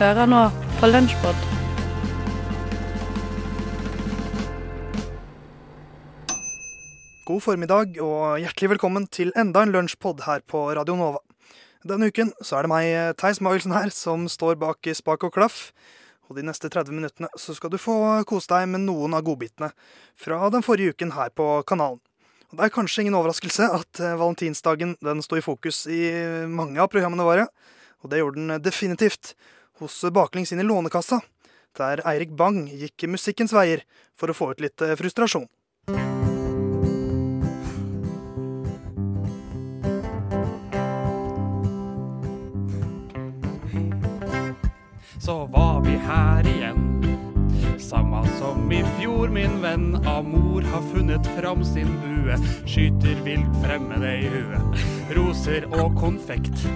Hører nå på Lunsjpod. God formiddag og hjertelig velkommen til enda en lunsjpod her på Radio Nova. Denne uken så er det meg, Theis Magelsen her, som står bak spak og klaff. Og de neste 30 minuttene så skal du få kose deg med noen av godbitene fra den forrige uken her på kanalen. Og Det er kanskje ingen overraskelse at eh, valentinsdagen den sto i fokus i mange av programmene våre. Og det gjorde den definitivt hos Baklengs inn i Lånekassa, der Eirik Bang gikk musikkens veier for å få ut litt eh, frustrasjon. så var vi her igjen. Samme som i fjor, min venn. Amor har funnet fram sin bue. Skyter vilt fremmede i huet. Roser og konfekt.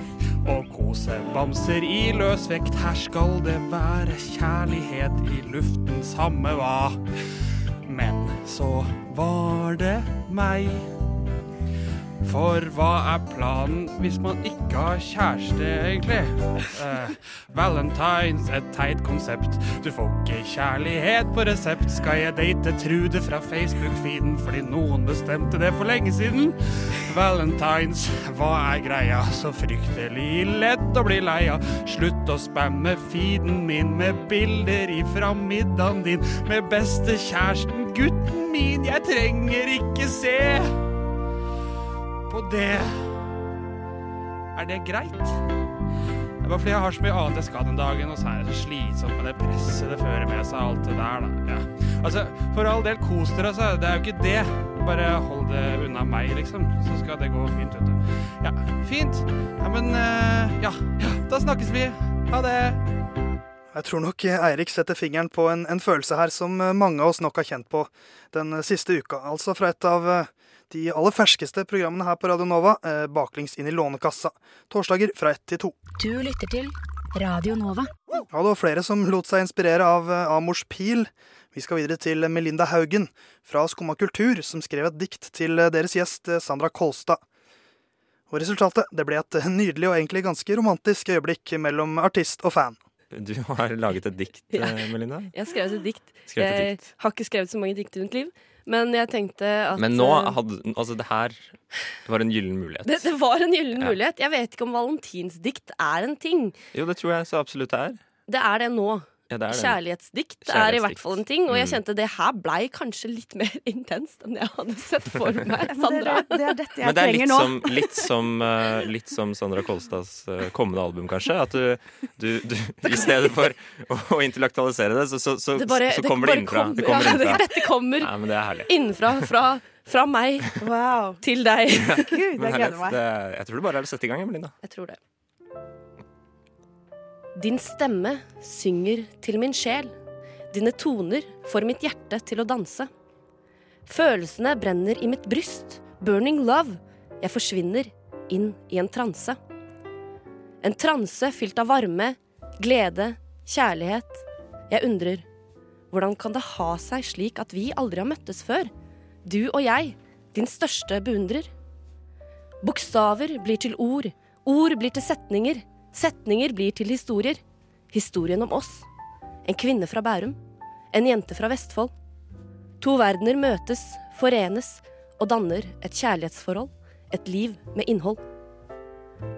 Og kosebamser i løs vekt. Her skal det være kjærlighet i luften, samme hva. Men så var det meg. For hva er planen hvis man ikke har kjæreste, egentlig? Eh, Valentines, et teit konsept. Du får ikke kjærlighet på resept. Skal jeg date Trude fra Facebook-feeden fordi noen bestemte det for lenge siden? Valentines, hva er greia? Så fryktelig lett å bli lei av. Slutt å spamme feeden min med bilder ifra middagen din med bestekjæresten, gutten min. Jeg trenger ikke se på det. Er det greit? Det er bare fordi jeg har så mye annet jeg skal den dagen, og så er det så slitsomt med det presset det fører med seg, alt det der, da. Ja. Altså, for all del, kos dere, altså. Det er jo ikke det. Bare hold det unna meg, liksom. Så skal det gå fint, vet du. Ja, fint. Ja, men uh, ja. ja. Da snakkes vi. Ha det. Jeg tror nok Eirik setter fingeren på en, en, følelse her som mange av oss nok har kjent på den siste uka. Altså fra et av de aller ferskeste programmene her på Radio Nova, eh, baklengs inn i Lånekassa. Torsdager fra ett til to. Du lytter til Radio Nova. Ja, det var flere som lot seg inspirere av eh, Amors pil. Vi skal videre til Melinda Haugen fra Skumma kultur, som skrev et dikt til eh, deres gjest Sandra Kolstad. Og resultatet det ble et nydelig og egentlig ganske romantisk øyeblikk mellom artist og fan. Du har laget et dikt, ja. Melinda? Jeg har skrevet et dikt. Skrevet et dikt. Jeg har ikke skrevet så mange dikt i mitt liv. Men jeg tenkte at Men nå hadde Altså, det her Det var en gyllen mulighet. Det, det var en gyllen ja. mulighet. Jeg vet ikke om valentinsdikt er en ting. Jo, det tror jeg så absolutt det er. Det er det nå. Ja, det er Kjærlighetsdikt, Kjærlighetsdikt er i hvert fall en ting. Og jeg mm. kjente det her blei kanskje litt mer intenst enn jeg hadde sett for meg. Sandra. det, er, det er dette jeg Men det er trenger litt nå. Som, litt, som, uh, litt som Sandra Kolstads uh, kommende album, kanskje. At du, du, du i stedet for å, å intellektualisere det, så, så, så, det bare, så kommer det, innenfra. Kommer, det kommer ja, innenfra. Dette kommer ja, det innenfra. Fra, fra meg wow. til deg. Gud, jeg gleder meg. jeg tror det bare er å sette i gang, Emelina. Jeg tror det. Din stemme synger til min sjel. Dine toner får mitt hjerte til å danse. Følelsene brenner i mitt bryst. Burning love. Jeg forsvinner inn i en transe. En transe fylt av varme, glede, kjærlighet. Jeg undrer, hvordan kan det ha seg slik at vi aldri har møttes før? Du og jeg, din største beundrer. Bokstaver blir til ord, ord blir til setninger. Setninger blir til historier. Historien om oss. En kvinne fra Bærum. En jente fra Vestfold. To verdener møtes, forenes og danner et kjærlighetsforhold. Et liv med innhold.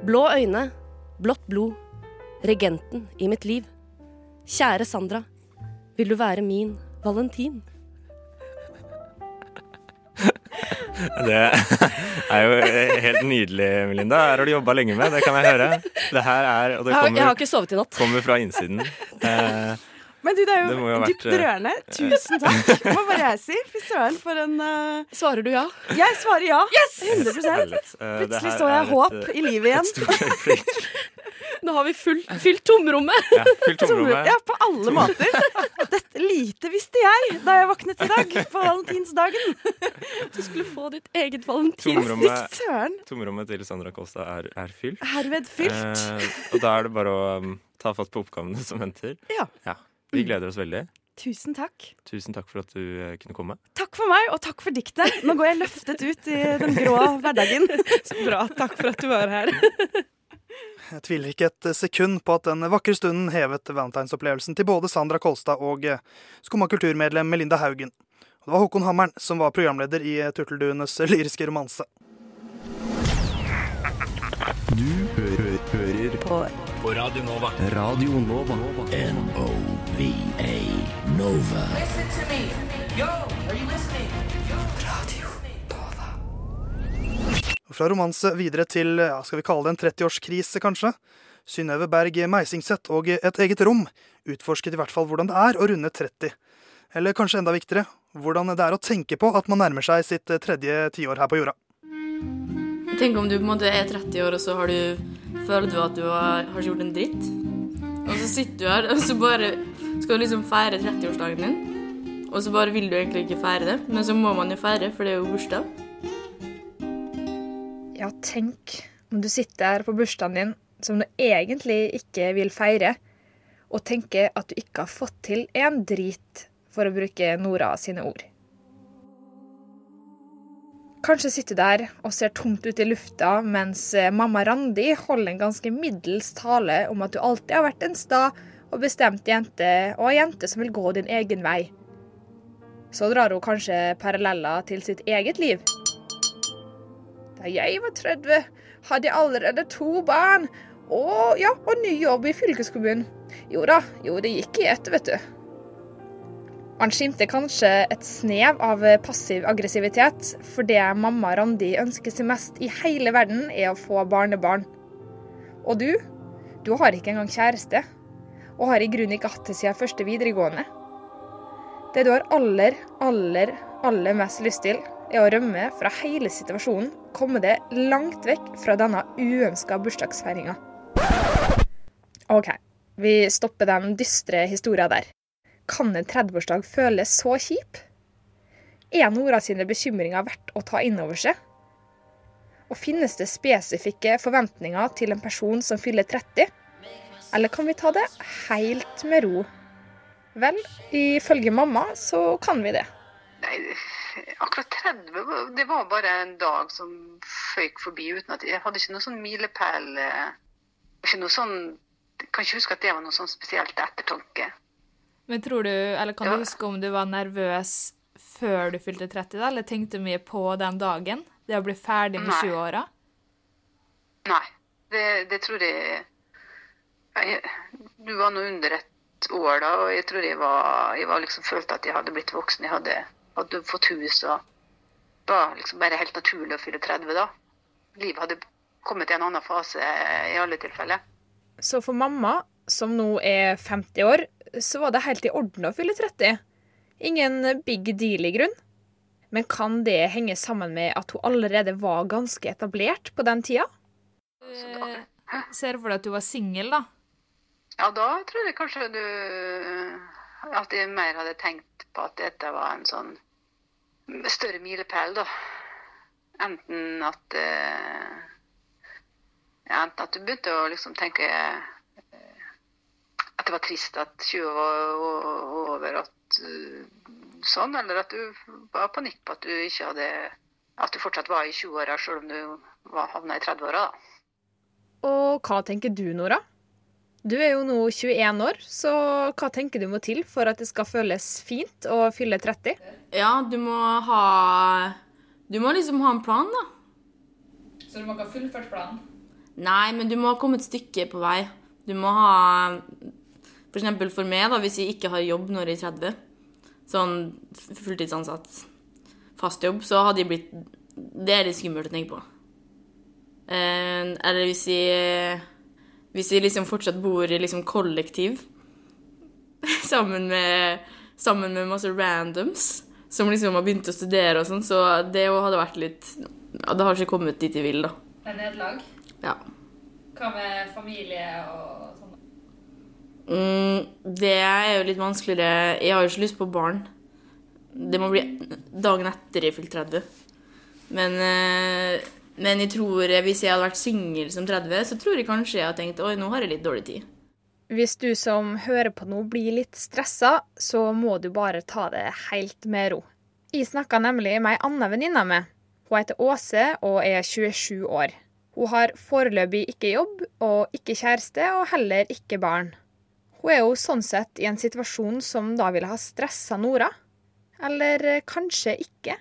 Blå øyne, blått blod. Regenten i mitt liv. Kjære Sandra, vil du være min valentin? Det er jo helt nydelig, Melinda. Her har du jobba lenge med, det kan jeg høre. Det her er, og det kommer, jeg har ikke sovet i natt. kommer fra innsiden. Eh, men du, det er jo det dypt vært... rørende. Tusen takk, må bare jeg si. Fy søren, for en uh... Svarer du ja? Jeg svarer ja. Yes! 100 Plutselig så jeg håp i livet igjen. Nå har vi fylt tomrommet. Ja, fylt tomrommet. Ja, på alle måter. Dette lite visste jeg da jeg våknet i dag, på valentinsdagen. Du skulle få ditt eget valentinsdikt. Tomrommet til Sandra Kosta er, er fylt. Herved fylt. Eh, og da er det bare å um, ta fatt på oppgavene som venter. Ja. ja. Vi gleder oss veldig. Tusen takk. Tusen takk for at du eh, kunne komme. Takk for meg, og takk for diktet. Nå går jeg løftet ut i den grå hverdagen. Så bra. Takk for at du var her. Jeg tviler ikke et sekund på at den vakre stunden hevet valentinsopplevelsen til både Sandra Kolstad og eh, Skumma kulturmedlem Melinda Haugen. Og det var Håkon Hammeren som var programleder i Turtelduenes lyriske romanse. Du hø hø hører på. på Radio Nova. Radio Nova. N-O-V-A Nova. Listen to me. Yo, are you listening? Fra romanse videre til ja, skal vi kalle det en 30-årskrise, kanskje. Synnøve Berg Meisingseth og Et eget rom utforsket i hvert fall hvordan det er å runde 30. Eller kanskje enda viktigere, hvordan det er å tenke på at man nærmer seg sitt tredje tiår her på jorda. Tenk om du på en måte er 30 år, og så har du, føler du at du har, har gjort en dritt. Og så sitter du her, og så bare skal du liksom feire 30-årsdagen din. Og så bare vil du egentlig ikke feire det, men så må man jo feire, for det er jo bursdag. Ja, tenk om du sitter her på bursdagen din som du egentlig ikke vil feire, og tenker at du ikke har fått til en drit, for å bruke Nora sine ord. Kanskje sitter du der og ser tomt ut i lufta mens eh, mamma Randi holder en ganske middels tale om at du alltid har vært en sta og bestemt jente, og ei jente som vil gå din egen vei. Så drar hun kanskje paralleller til sitt eget liv. Jeg var 30, hadde jeg allerede to barn. Og ja, og ny jobb i fylkeskommunen. Jo da, jo det gikk i ett, vet du. Han skimter kanskje et snev av passiv aggressivitet, for det mamma Randi ønsker seg mest i hele verden, er å få barnebarn. Og du? Du har ikke engang kjæreste, og har i grunnen ikke hatt det siden første videregående. Det du har aller, aller, aller mest lyst til, er å rømme fra hele situasjonen, komme det langt vekk fra denne uønska bursdagsfeiringa. OK, vi stopper den dystre historia der. Kan en 30-årsdag føles så kjip? Er Nora sine bekymringer verdt å ta inn over seg? Og finnes det spesifikke forventninger til en person som fyller 30? Eller kan vi ta det helt med ro? Vel, ifølge mamma så kan vi det. Nei, akkurat 30 det var bare en dag som føyk forbi uten at Jeg hadde ikke noe sånn milepæl eh, ikke noe sånn, kan ikke huske at det var noe sånn spesielt ettertanke. Men tror du, eller Kan du huske om du var nervøs før du fylte 30, da, eller tenkte mye på den dagen? Det å bli ferdig med 20-åra? Nei, det, det, tror jeg, jeg Du var nå under et år da, og jeg tror jeg var, jeg var liksom følte at jeg hadde blitt voksen. Jeg hadde hadde fått hus og Det var liksom bare helt naturlig å fylle 30 da. Livet hadde kommet i en annen fase i alle tilfeller. Så for mamma, som nå er 50 år, så var det helt i orden å fylle 30. Ingen big deal i grunn. Men kan det henge sammen med at hun allerede var ganske etablert på den tida? Eh, ser du for deg at du var singel, da? Ja, da tror jeg kanskje du At jeg mer hadde tenkt på at dette var en sånn større milepæl, da. Enten at eh, ja, Enten at du begynte å liksom tenke eh, at det var trist at 20 var over, at uh, sånn, eller at du var panikk på at du ikke hadde At du fortsatt var i 20-åra, selv om du var, havna i 30-åra, da. Og hva tenker du, Nora? Du er jo nå 21 år, så hva tenker du må til for at det skal føles fint å fylle 30? Ja, du må ha Du må liksom ha en plan, da. Så du må ikke ha fullført planen? Nei, men du må ha kommet et stykke på vei. Du må ha For eksempel for meg, da, hvis jeg ikke har jobb når jeg er 30, sånn fulltidsansatt, fast jobb, så hadde jeg blitt Det er litt skummelt å tenke på. Eh, eller hvis jeg hvis vi liksom fortsatt bor i liksom kollektiv sammen med, sammen med masse randoms som liksom har begynt å studere og sånn, så det hadde vært litt Det har ikke kommet dit de vil, da. Det er nederlag? Ja. Hva med familie og sånn? Mm, det er jo litt vanskeligere. Jeg har jo ikke lyst på barn. Det må bli dagen etter jeg fyller 30. Men eh, men jeg tror eh, hvis jeg hadde vært singel som 30, så tror jeg kanskje jeg hadde tenkt oi, nå har jeg litt dårlig tid. Hvis du som hører på nå blir litt stressa, så må du bare ta det helt med ro. Jeg snakka nemlig med ei anna venninne av meg. Hun heter Åse og er 27 år. Hun har foreløpig ikke jobb og ikke kjæreste, og heller ikke barn. Hun er jo sånn sett i en situasjon som da ville ha stressa Nora. Eller eh, kanskje ikke.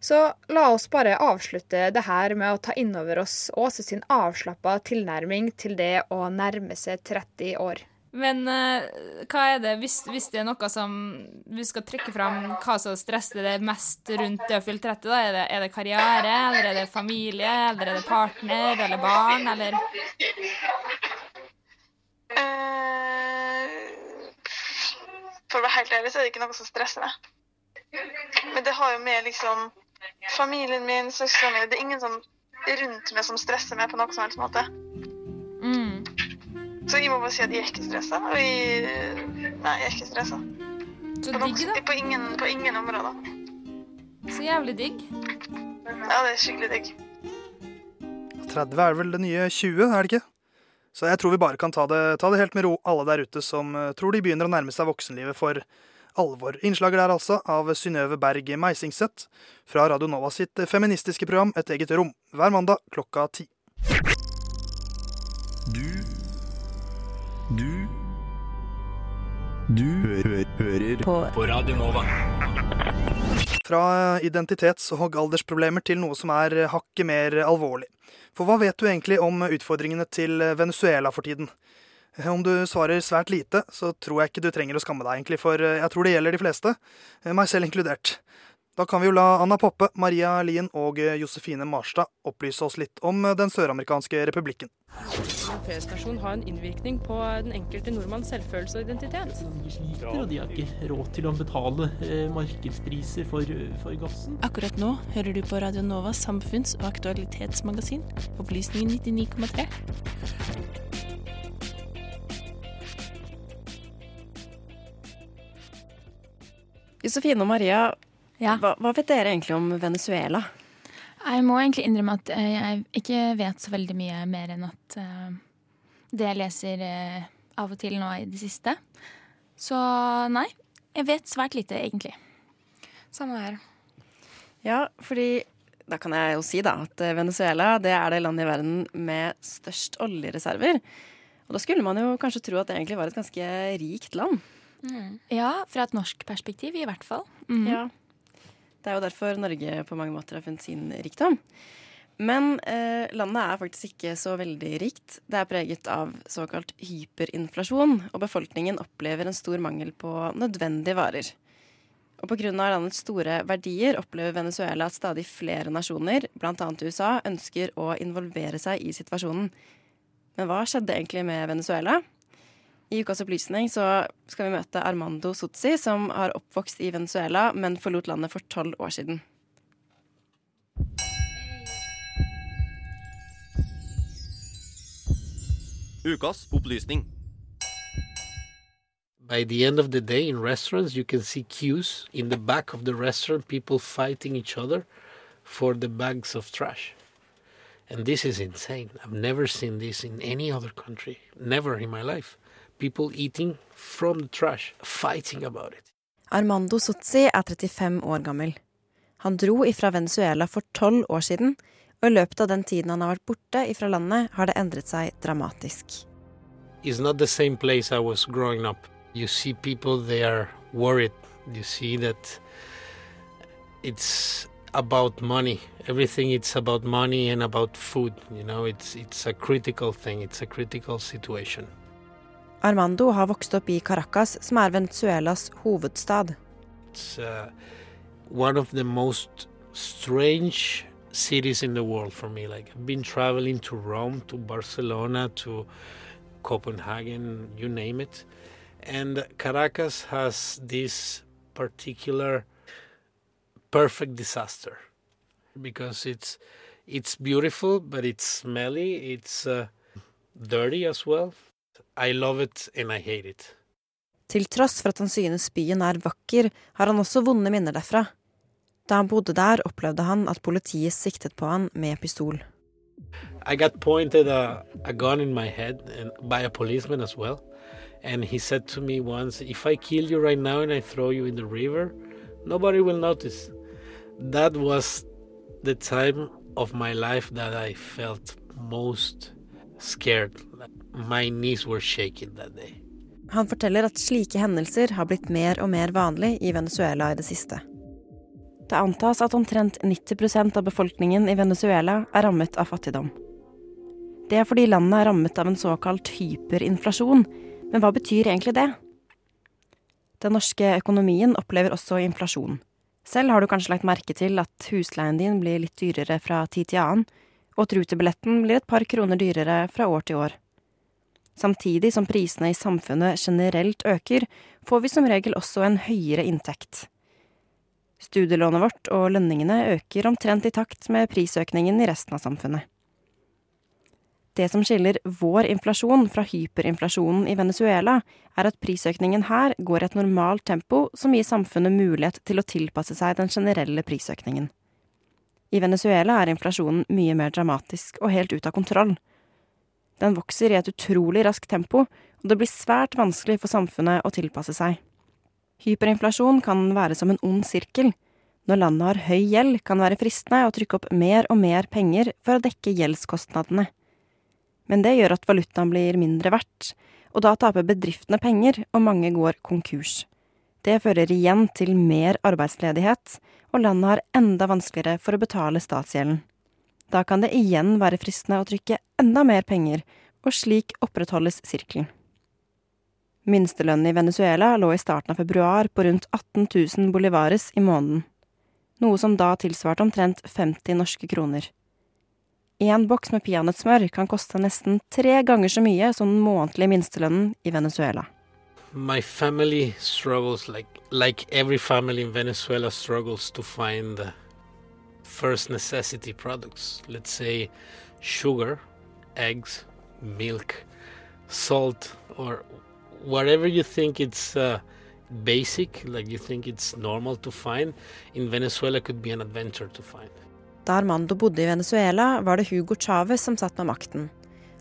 Så la oss bare avslutte det her med å ta inn over oss Åse sin avslappa tilnærming til det å nærme seg 30 år. Men uh, hva er det, hvis, hvis, det er noe som vi skal trekke fram hva som stresser deg mest rundt det å fylle 30, da? Er det, er det, karriere, eller er det familie, eller er det partner, eller barn, eller uh, For å være helt ærlig så er det ikke noe som stresser meg. Men det har jo med liksom familien min, søstrene mine Det er ingen som rundt meg som stresser meg på noen som helst måte. Så jeg må bare si at jeg er ikke stressa. Og jeg Nei, jeg er ikke stressa. Så på digg, da. På ingen, på ingen områder. Så jævlig digg. Ja, det er skikkelig digg. 30 er vel det nye 20, er det ikke? Så jeg tror vi bare kan ta det, ta det helt med ro, alle der ute som uh, tror de begynner å nærme seg voksenlivet for alvor. Innslaget der altså av Synnøve Berg Meisingseth fra Radio Nova sitt feministiske program Et eget rom, hver mandag klokka ti. Du du Du hø hø hører på. på Radio Nova. Fra identitets- og aldersproblemer til noe som er hakket mer alvorlig. For hva vet du egentlig om utfordringene til Venezuela for tiden? Om du svarer svært lite, så tror jeg ikke du trenger å skamme deg, egentlig, for jeg tror det gjelder de fleste, meg selv inkludert. Da kan vi jo la Anna Poppe, Maria Lien og Josefine Marstad opplyse oss litt om den søramerikanske republikken. En feriestasjon har en innvirkning på den enkelte nordmanns selvfølelse og identitet. De sliter, og de har ikke råd til å betale eh, markedspriser for, for, gassen. Akkurat nå hører du på Radio Novas samfunns- og aktualitetsmagasin, Opplysningen 99,3. Josefine og Maria, ja. hva, hva vet dere egentlig om Venezuela? Jeg må egentlig innrømme at eh, jeg ikke vet så veldig mye mer enn at uh, det jeg leser uh, av og til nå i det siste. Så nei, jeg vet svært lite, egentlig. Samme her. Ja, fordi da kan jeg jo si da at Venezuela det er det landet i verden med størst oljereserver. Og da skulle man jo kanskje tro at det egentlig var et ganske rikt land. Mm. Ja, fra et norsk perspektiv i hvert fall. Mm. Ja. Det er jo derfor Norge på mange måter har funnet sin rikdom. Men eh, landet er faktisk ikke så veldig rikt. Det er preget av såkalt hyperinflasjon, og befolkningen opplever en stor mangel på nødvendige varer. Og pga. landets store verdier opplever Venezuela at stadig flere nasjoner, bl.a. USA, ønsker å involvere seg i situasjonen. Men hva skjedde egentlig med Venezuela? I Ukas opplysning så skal vi møte Armando Sotsi, som har oppvokst i Venezuela, men forlot landet for tolv år siden. Ukas opplysning. By the end of the day in restaurants, you can see queues in the back of the restaurant, people fighting each other for the bags of trash. And this is insane. I've never seen this in any other country, never in my life people eating from the trash, fighting about it. Armando Sozzi er 35 år gammel. Han dro ifra Venezuela for tolv år siden, og i løpet av den tiden han har vært borte ifra landet, har det endret seg dramatisk. It's not the same place I was growing up. You see people, they are worried. You see that it's about money. Everything it's about money and about food. You know, it's it's a critical thing. It's a critical situation. Armando har vokst opp i Caracas, som er Venezuelas hovedstad. It's uh, one of the most strange cities in the world for me. Like I've been traveling to Rome, to Barcelona, to Copenhagen, you name it. And Caracas has this particular perfect disaster because it's it's beautiful, but it's smelly, it's uh, dirty as well. I love it and I hate it. Til tross for at han synes byen er vakker, har han også vonde minner derfra. Da han bodde der, opplevde han at politiet siktet på han med pistol. I got pointed a, a gun in my head and by a policeman as well. And he said to me once, if I kill you right now and I throw you in the river, nobody will notice. That was the time of my life that I felt most scared. My knees were shaking that day. Han forteller at slike hendelser har blitt mer og mer vanlig i Venezuela i det siste. Det antas at omtrent 90% av befolkningen i Venezuela er rammet av fattigdom. Det er fordi landet er rammet av en såkalt hyperinflasjon. Men hva betyr egentlig det? Den norske økonomien opplever også inflasjon. Selv har du kanskje lagt merke til at husleien din blir litt dyrere fra tid til annen, og at rutebilletten blir et par kroner dyrere fra år til år. Samtidig som prisene i samfunnet generelt øker, får vi som regel også en høyere inntekt. Studielånet vårt og lønningene øker omtrent i takt med prisøkningen i resten av samfunnet. Det som skiller vår inflasjon fra hyperinflasjonen i Venezuela, er at prisøkningen her går i et normalt tempo som gir samfunnet mulighet til å tilpasse seg den generelle prisøkningen. I Venezuela er inflasjonen mye mer dramatisk og helt ut av kontroll. Den vokser i et utrolig raskt tempo, og det blir svært vanskelig for samfunnet å tilpasse seg. Hyperinflasjon kan være som en ond sirkel. Når landet har høy gjeld, kan det være fristende å trykke opp mer og mer penger for å dekke gjeldskostnadene. Men det gjør at valutaen blir mindre verdt, og da taper bedriftene penger, og mange går konkurs. Det fører igjen til mer arbeidsledighet, og landet har enda vanskeligere for å betale statsgjelden. Da kan det igjen være fristende å trykke enda mer penger, og slik opprettholdes sirkelen. Minstelønnen i Venezuela lå i starten av februar på rundt 18 000 bolivares i måneden, noe som da tilsvarte omtrent 50 norske kroner. Én boks med peanøttsmør kan koste nesten tre ganger så mye som den månedlige minstelønnen i Venezuela. My family struggles like like every family in Venezuela struggles to find first necessity products. Let's say sugar, eggs, milk, salt, or whatever you think it's uh, basic, like you think it's normal to find. In Venezuela could be an adventure to find. Da Armando bodde i Venezuela, var det Hugo Chávez som satt med makten.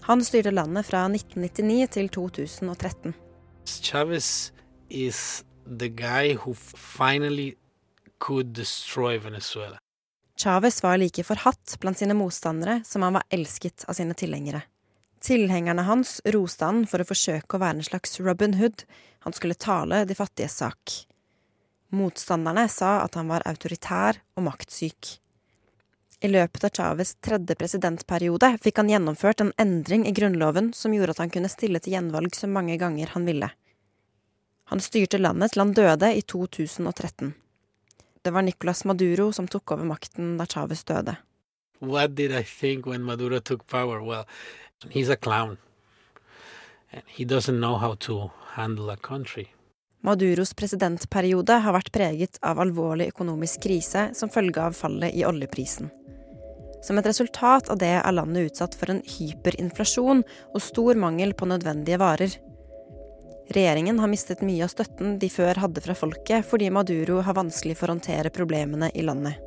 Han styrte landet fra 1999 til 2013. Chávez is the guy who finally could destroy Venezuela. Chávez var like forhatt blant sine motstandere som han var elsket av sine tilhengere. Tilhengerne hans roste han for å forsøke å være en slags Robin Hood, han skulle tale de fattiges sak. Motstanderne sa at han var autoritær og maktsyk. I løpet av Chávez tredje presidentperiode fikk han gjennomført en endring i grunnloven som gjorde at han kunne stille til gjenvalg så mange ganger han ville. Han styrte landet til han døde i 2013. Det var Nicolas Maduro som tok over makten da Chávez døde. What did I think when Maduro took power? Well, he's a clown. He doesn't know how to handle a country. Maduros presidentperiode har vært preget av alvorlig økonomisk krise som følge av fallet i oljeprisen. Som et resultat av det er landet utsatt for en hyperinflasjon og stor mangel på nødvendige varer. Regjeringen har mistet mye av støtten de før hadde fra folket, fordi Maduro har vanskelig for å håndtere problemene i landet.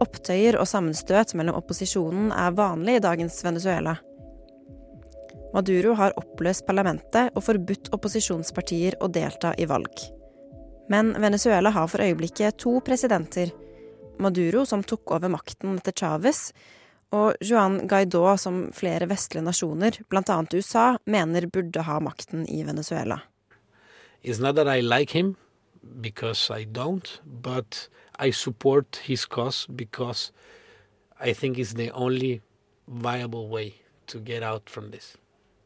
Opptøyer og sammenstøt mellom opposisjonen er vanlig i dagens Venezuela. Maduro har oppløst parlamentet og forbudt opposisjonspartier å delta i valg. Men Venezuela har for øyeblikket to presidenter. Maduro, som tok over makten etter Chávez, og Juan Guaidó, som flere vestlige nasjoner, bl.a. USA, mener burde ha makten i Venezuela. It's not that I like him, because I don't, but I support his cause because I think it's the only viable way to get out from this.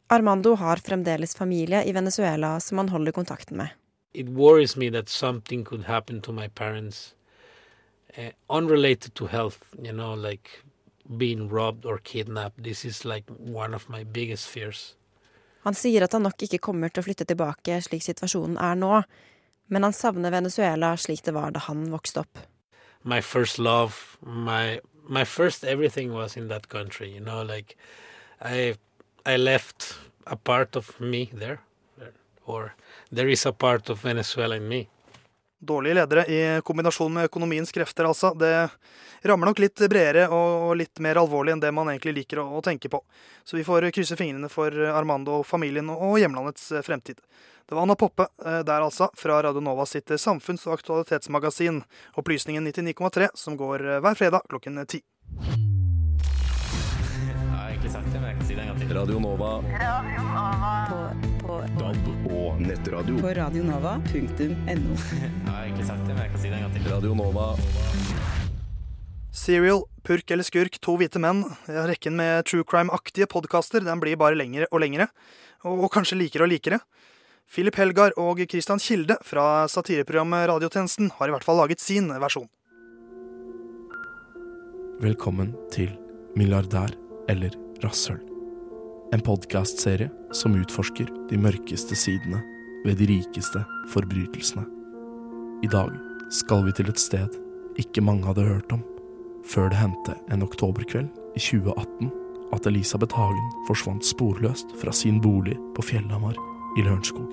Armando har fremdeles familie i Venezuela som han holder kontakten med. It worries me that something could happen to my parents uh, unrelated to health, you know, like being robbed or kidnapped. This is like one of my biggest fears. Han sier at han nok ikke kommer til å flytte tilbake slik situasjonen er nå, men han savner Venezuela slik det var da han vokste opp. My first love, my my first everything was in that country, you know, like I I left a part of me there, or there is a part of Venezuela in me. Dårlige ledere i kombinasjon med økonomiens krefter, altså. Det rammer nok litt bredere og litt mer alvorlig enn det man egentlig liker å, tenke på. Så vi får krysse fingrene for Armando, familien og hjemlandets fremtid. Det var Anna Poppe eh, der altså, fra Radio Nova sitt samfunns- og aktualitetsmagasin Opplysningen 99,3, som går eh, hver fredag klokken ti. egentlig sagt det, men jeg kan si det en gang til. Radio Nova. På, på nettradio. På radionova.no. Jeg har egentlig sagt det, men jeg kan si det en gang til. Radio Nova. Serial, Purk eller skurk, to hvite menn. Rekken med true crime-aktige podkaster den blir bare lengre og lengre. Og, og kanskje likere og likere. Philip Helgar og Christian Kilde fra satireprogrammet Radiotjenesten har i hvert fall laget sin versjon. Velkommen til Milliardær eller rasshøl. En podkastserie som utforsker de mørkeste sidene ved de rikeste forbrytelsene. I dag skal vi til et sted ikke mange hadde hørt om, før det hendte en oktoberkveld i 2018 at Elisabeth Hagen forsvant sporløst fra sin bolig på Fjellhamar i Lørenskog.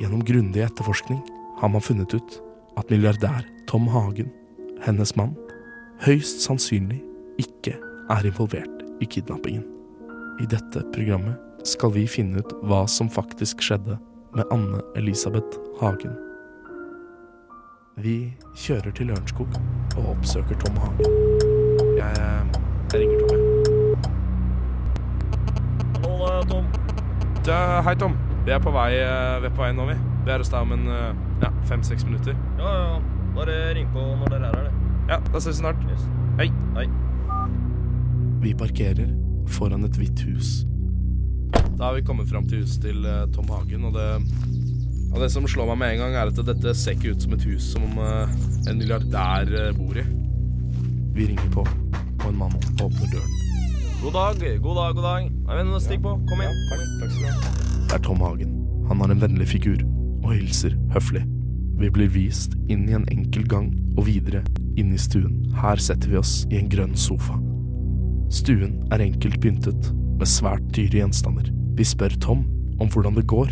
Gjennom grundig etterforskning har man funnet ut at milliardær Tom Hagen, hennes mann, høyst sannsynlig ikke er involvert i kidnappingen. I dette programmet skal vi finne ut hva som faktisk skjedde med Anne Elisabeth Hagen. Vi kjører til Lørenskog og oppsøker Tom Hagen. Jeg, jeg ringer Tom, jeg. Hallo, det er Tom. Ja, hei, Tom. Vi er på vei, eh, vi er på vei nå, vi. Vi er hos deg om en eh, ja, fem-seks minutter. Ja, ja. Bare ring på når dere er her, det. Ja, da ses vi snart. Hei. Hei. Vi parkerer foran et hvitt hus. Da har vi kommet fram til huset til eh, Tom Hagen, og det, og det som slår meg med en gang, er at dette ser ikke ut som et hus som eh, en milliardær eh, bor i. Vi ringer på, og en mann åpner døren. God dag, god dag, god dag. Nei, men Stig på. Kom inn. takk skal du ha. Det er Tom Hagen. Han har en vennlig figur og hilser høflig. Vi blir vist inn i en enkel gang og videre inn i stuen. Her setter vi oss i en grønn sofa. Stuen er enkelt pyntet med svært dyre gjenstander. Vi spør Tom om hvordan det går,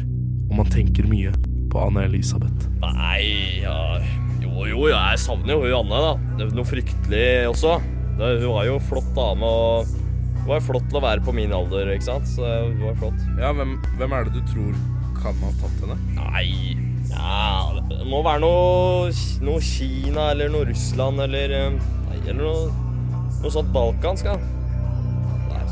om han tenker mye på Anne Elisabeth. Nei, ja Jo, jo, jeg savner jo hun Anne, da. Det er noe fryktelig også. Det, hun var jo flott dame, og hun var flott til å være på min alder, ikke sant. Så hun var flott. Ja, hvem, hvem er det du tror kan ha tatt henne? Nei, ja, det må være noe, noe Kina eller noe Russland eller eh, Nei, eller noe, noe sånt balkansk, da. Nei,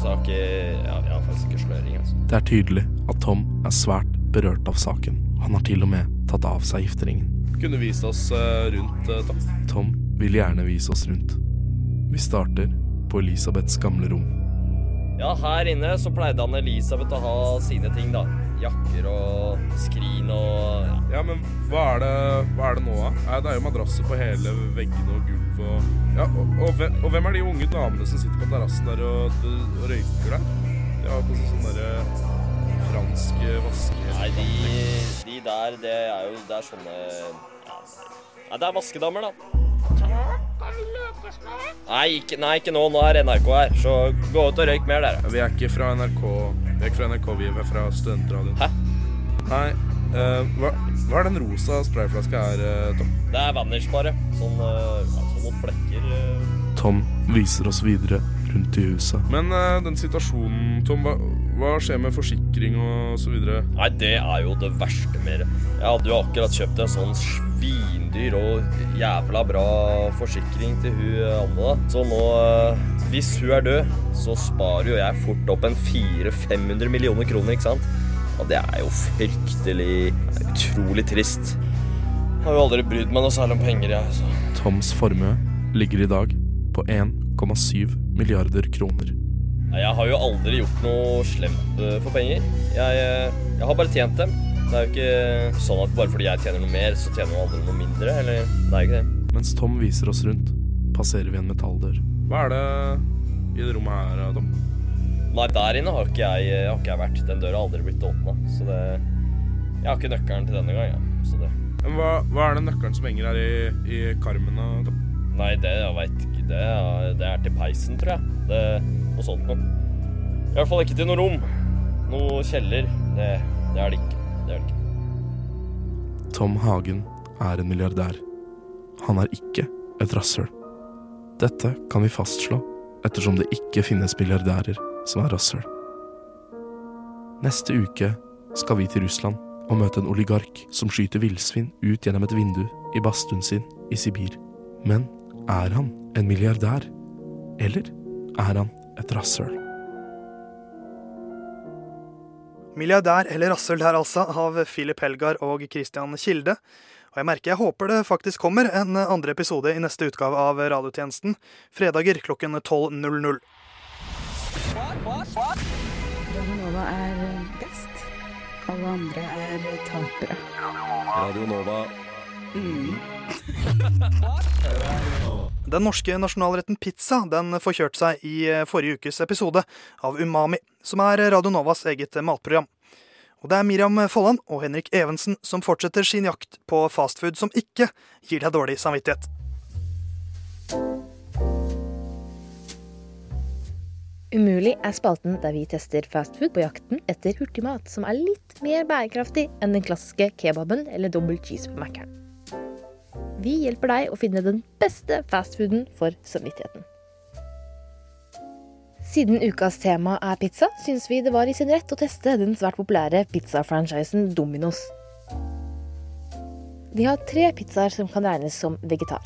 har Ja, vi har faktisk ikke sløring, altså. Det er tydelig at Tom er svært berørt av saken. Han har til og med tatt av seg gifteringen. Kunne vist oss eh, rundt, eh, Tom. Tom vil gjerne vise oss rundt. Vi starter på Elisabeths gamle rom. Ja, her inne så pleide han Elisabeth å ha sine ting, da. Jakker og skrin og ja. Ja, men hva er det, hva er det nå, da? Det er jo madrasser på hele veggene og gulvet og Ja, og, og, hvem, og hvem er de unge damene som sitter på terrassen der og, og røyker der? De har på seg sånne derre franske vaske... Nei, de, de der, det er jo Det er sånne ja, Nei, det er vaskedamer, da. Nei ikke, nei, ikke nå. Nå er NRK her. Så gå ut og røyk mer, dere. Vi er ikke fra NRK, vi er ikke fra NRK, vi er fra Studentradioen. Hæ? Nei, uh, hva, hva er den rosa sprayflaska her, eh, Tom? Det er Vanish, bare. Sånn, uh, sånn noen flekker. eh. Tom viser oss videre rundt i huset. Men uh, den situasjonen, Tom, hva, hva skjer med forsikring og så videre? Nei, det er jo det verste med det. Jeg hadde jo akkurat kjøpt en sånn svindyr og jævla bra forsikring til hun Anne, da. Så nå, uh, hvis hun er død, så sparer jo jeg fort opp en 400-500 millioner kroner, ikke sant? Og det er jo fryktelig utrolig trist. Jeg har jo aldri brydd meg noe særlig om penger, jeg. Så. Toms formue ligger i dag på 1,7 milliarder kroner. Jeg har jo aldri gjort noe slemt eh, for penger. Jeg, eh, jeg har bare tjent dem. Det er jo ikke sånn at bare fordi jeg tjener noe mer, så tjener noen andre noe mindre. Eller det er jo ikke det. Mens Tom viser oss rundt, passerer vi en metalldør. Hva er det i det rommet her, Tom? Nei, der inne har ikke jeg, har ikke jeg vært. Den døra har aldri blitt åpna. Så det Jeg har ikke nøkkelen til denne gang, ja. Så det hva, hva er den nøkkelen som henger her i, i karmen? da, Tom? Nei, det jeg veit ikke. Det er, det er til peisen, tror jeg. Det, noe sånt noe. I hvert fall ikke til noe rom. Noe kjeller. Det, det er det ikke. Det er det ikke. Tom Hagen er en milliardær. Han er ikke et rasshøl. Dette kan vi fastslå ettersom det ikke finnes milliardærer som er rasshøl. Neste uke skal vi til Russland og møte en oligark som skyter villsvin ut gjennom et vindu i badstuen sin i Sibir. Men er han en milliardær? Eller er han et rasshøl? Milliardær eller rasshøl der, altså, av Philip Helgar og Christian Kilde. Og jeg merker jeg håper det faktisk kommer en andre episode i neste utgave av Radiotjenesten, fredager klokken 12.00. Hva Nova er best. Alle andre er tapere. Radio Nova. Mm. Den norske nasjonalretten pizza den forkjørte seg i forrige ukes episode av Umami, som er Radio Novas eget matprogram. Og det er Miriam Folland og Henrik Evensen som fortsetter sin jakt på fastfood som ikke gir deg dårlig samvittighet. Umulig er spalten der vi tester fastfood på jakten etter hurtigmat som er litt mer bærekraftig enn den klassiske kebaben eller double cheese på Mækkern. Vi hjelper deg å finne den beste fastfooden for samvittigheten. Siden ukas tema er pizza, syns vi det var i sin rett å teste den svært populære pizzafranchisen Domino's. De har tre pizzaer som kan regnes som vegetar.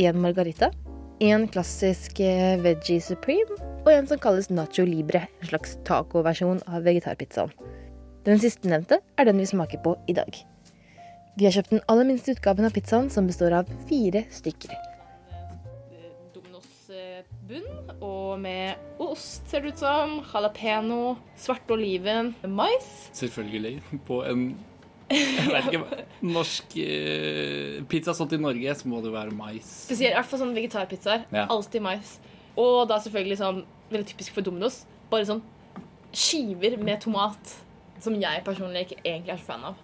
En margarita, en klassisk eh, veggie supreme og en som kalles nacho libre, en slags tacoversjon av vegetarpizzaen. Den sistnevnte er den vi smaker på i dag. Vi har kjøpt den aller minste utgaven av pizzaen, som består av fire stykker. bunn, og med ost, ser det ut som. Jalapeño, svarte oliven, mais. Selvfølgelig. På en jeg vet ikke, norsk eh, pizza sånn til Norge, så må det være mais. Spesielt i hvert fall sånn vegetarpizzaer. Ja. Alltid mais. Og da selvfølgelig sånn veldig typisk for Domino's. Bare sånn skiver med tomat. Som jeg personlig ikke egentlig er så fan av.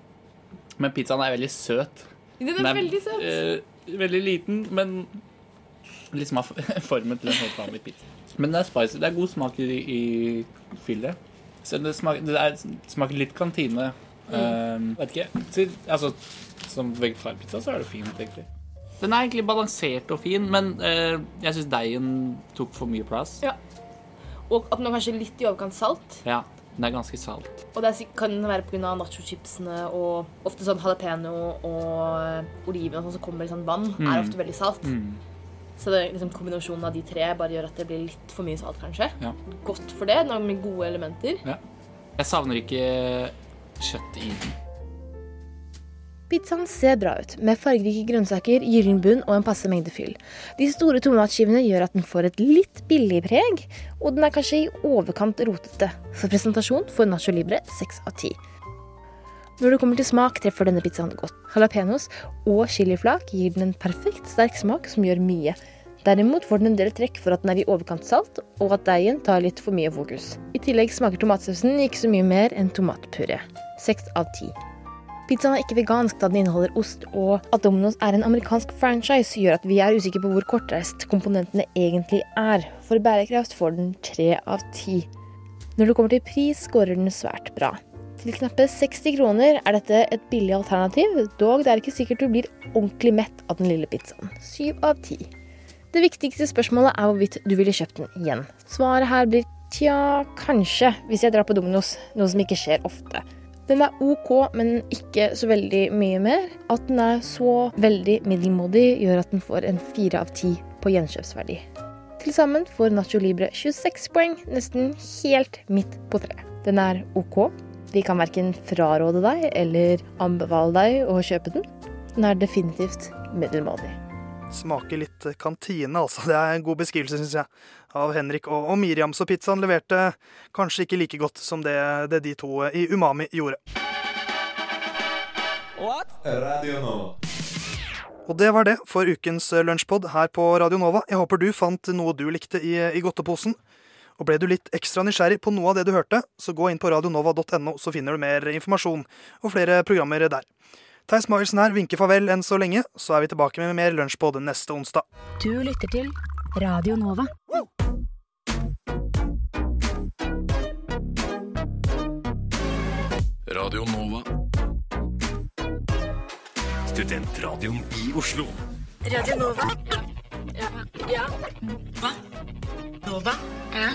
Men pizzaen er veldig søt. Den er veldig søt. eh, veldig liten, men liksom har formen til en helt vanlig pizza. Men det er spicy. Det er god smak i, i fyllet. Så det smaker, det er, smaker litt kantine. Um, vet ikke. Til, altså, som vegetarpizza så er det fint, egentlig. Den er egentlig balansert og fin, men uh, jeg syns deigen tok for mye plass. Ja. Og at den er kanskje litt i overkant salt. Ja, den er ganske salt. Og det er, kan være pga. nachochipsene og ofte sånn jalapeño og oliven og sånn som kommer i sånn vann, Mm. er ofte veldig salt. Mm. Så det, liksom, kombinasjonen av de tre bare gjør at det blir litt for mye salt, kanskje. Ja. Godt for det, med gode elementer. Ja. Jeg savner ikke kjøtt i den. Pizzaen ser bra ut, med fargerike grønnsaker, gyllen bunn og en passe mengde fyll. De store tomatskivene gjør at den får et litt billig preg, og den er kanskje i overkant rotete. For presentasjon får Nacho Libre 6 av 10. Når det kommer til smak, treffer denne pizzaen godt. Jalapeños og chiliflak gir den en perfekt sterk smak som gjør mye. Derimot får den en del trekk for at den er i overkant salt, og at deigen tar litt for mye fokus. I tillegg smaker tomatsausen ikke så mye mer enn tomatpuré. 6 av 10. Pizzaen er ikke vegansk da den inneholder ost, og at Domino's er en amerikansk franchise gjør at vi er usikre på hvor kortreist komponentene egentlig er. For bærekraft får den tre av ti. Når det kommer til pris, scorer den svært bra. Til knappe 60 kroner er dette et billig alternativ, dog det er ikke sikkert du blir ordentlig mett av den lille pizzaen. Syv av ti. Det viktigste spørsmålet er hvorvidt du ville kjøpt den igjen. Svaret her blir tja, kanskje, hvis jeg drar på Domino's, noe som ikke skjer ofte. Den er OK, men ikke så veldig mye mer. At den er så veldig middelmådig, gjør at den får en fire av ti på gjenkjøpsverdi. Til sammen får Nacho Libre 26 poeng, nesten helt midt på treet. Den er OK. Vi kan verken fraråde deg eller anbefale deg å kjøpe den. Den er definitivt middelmådig. Smaker litt kantine, altså. Det er en god beskrivelse, syns jeg, av Henrik og, og Miriam. Så pizzaen leverte kanskje ikke like godt som det, det de to i Umami gjorde. Radio Nova. Og det var det for ukens lunsjpod her på Radio Nova. Jeg håper du fant noe du likte i, i godteposen. Og ble du litt ekstra nysgjerrig på noe av det du hørte, så gå inn på radionova.no, så finner du mer informasjon og flere programmer der. Theis Magelsen her vinker farvel enn så lenge, så er vi tilbake med mer lunsjpod neste onsdag. Du lytter til Radio Nova. Radio Nova. Studentradioen i Oslo. Radio Nova. Ja. ja. Hva? Nova? Ja.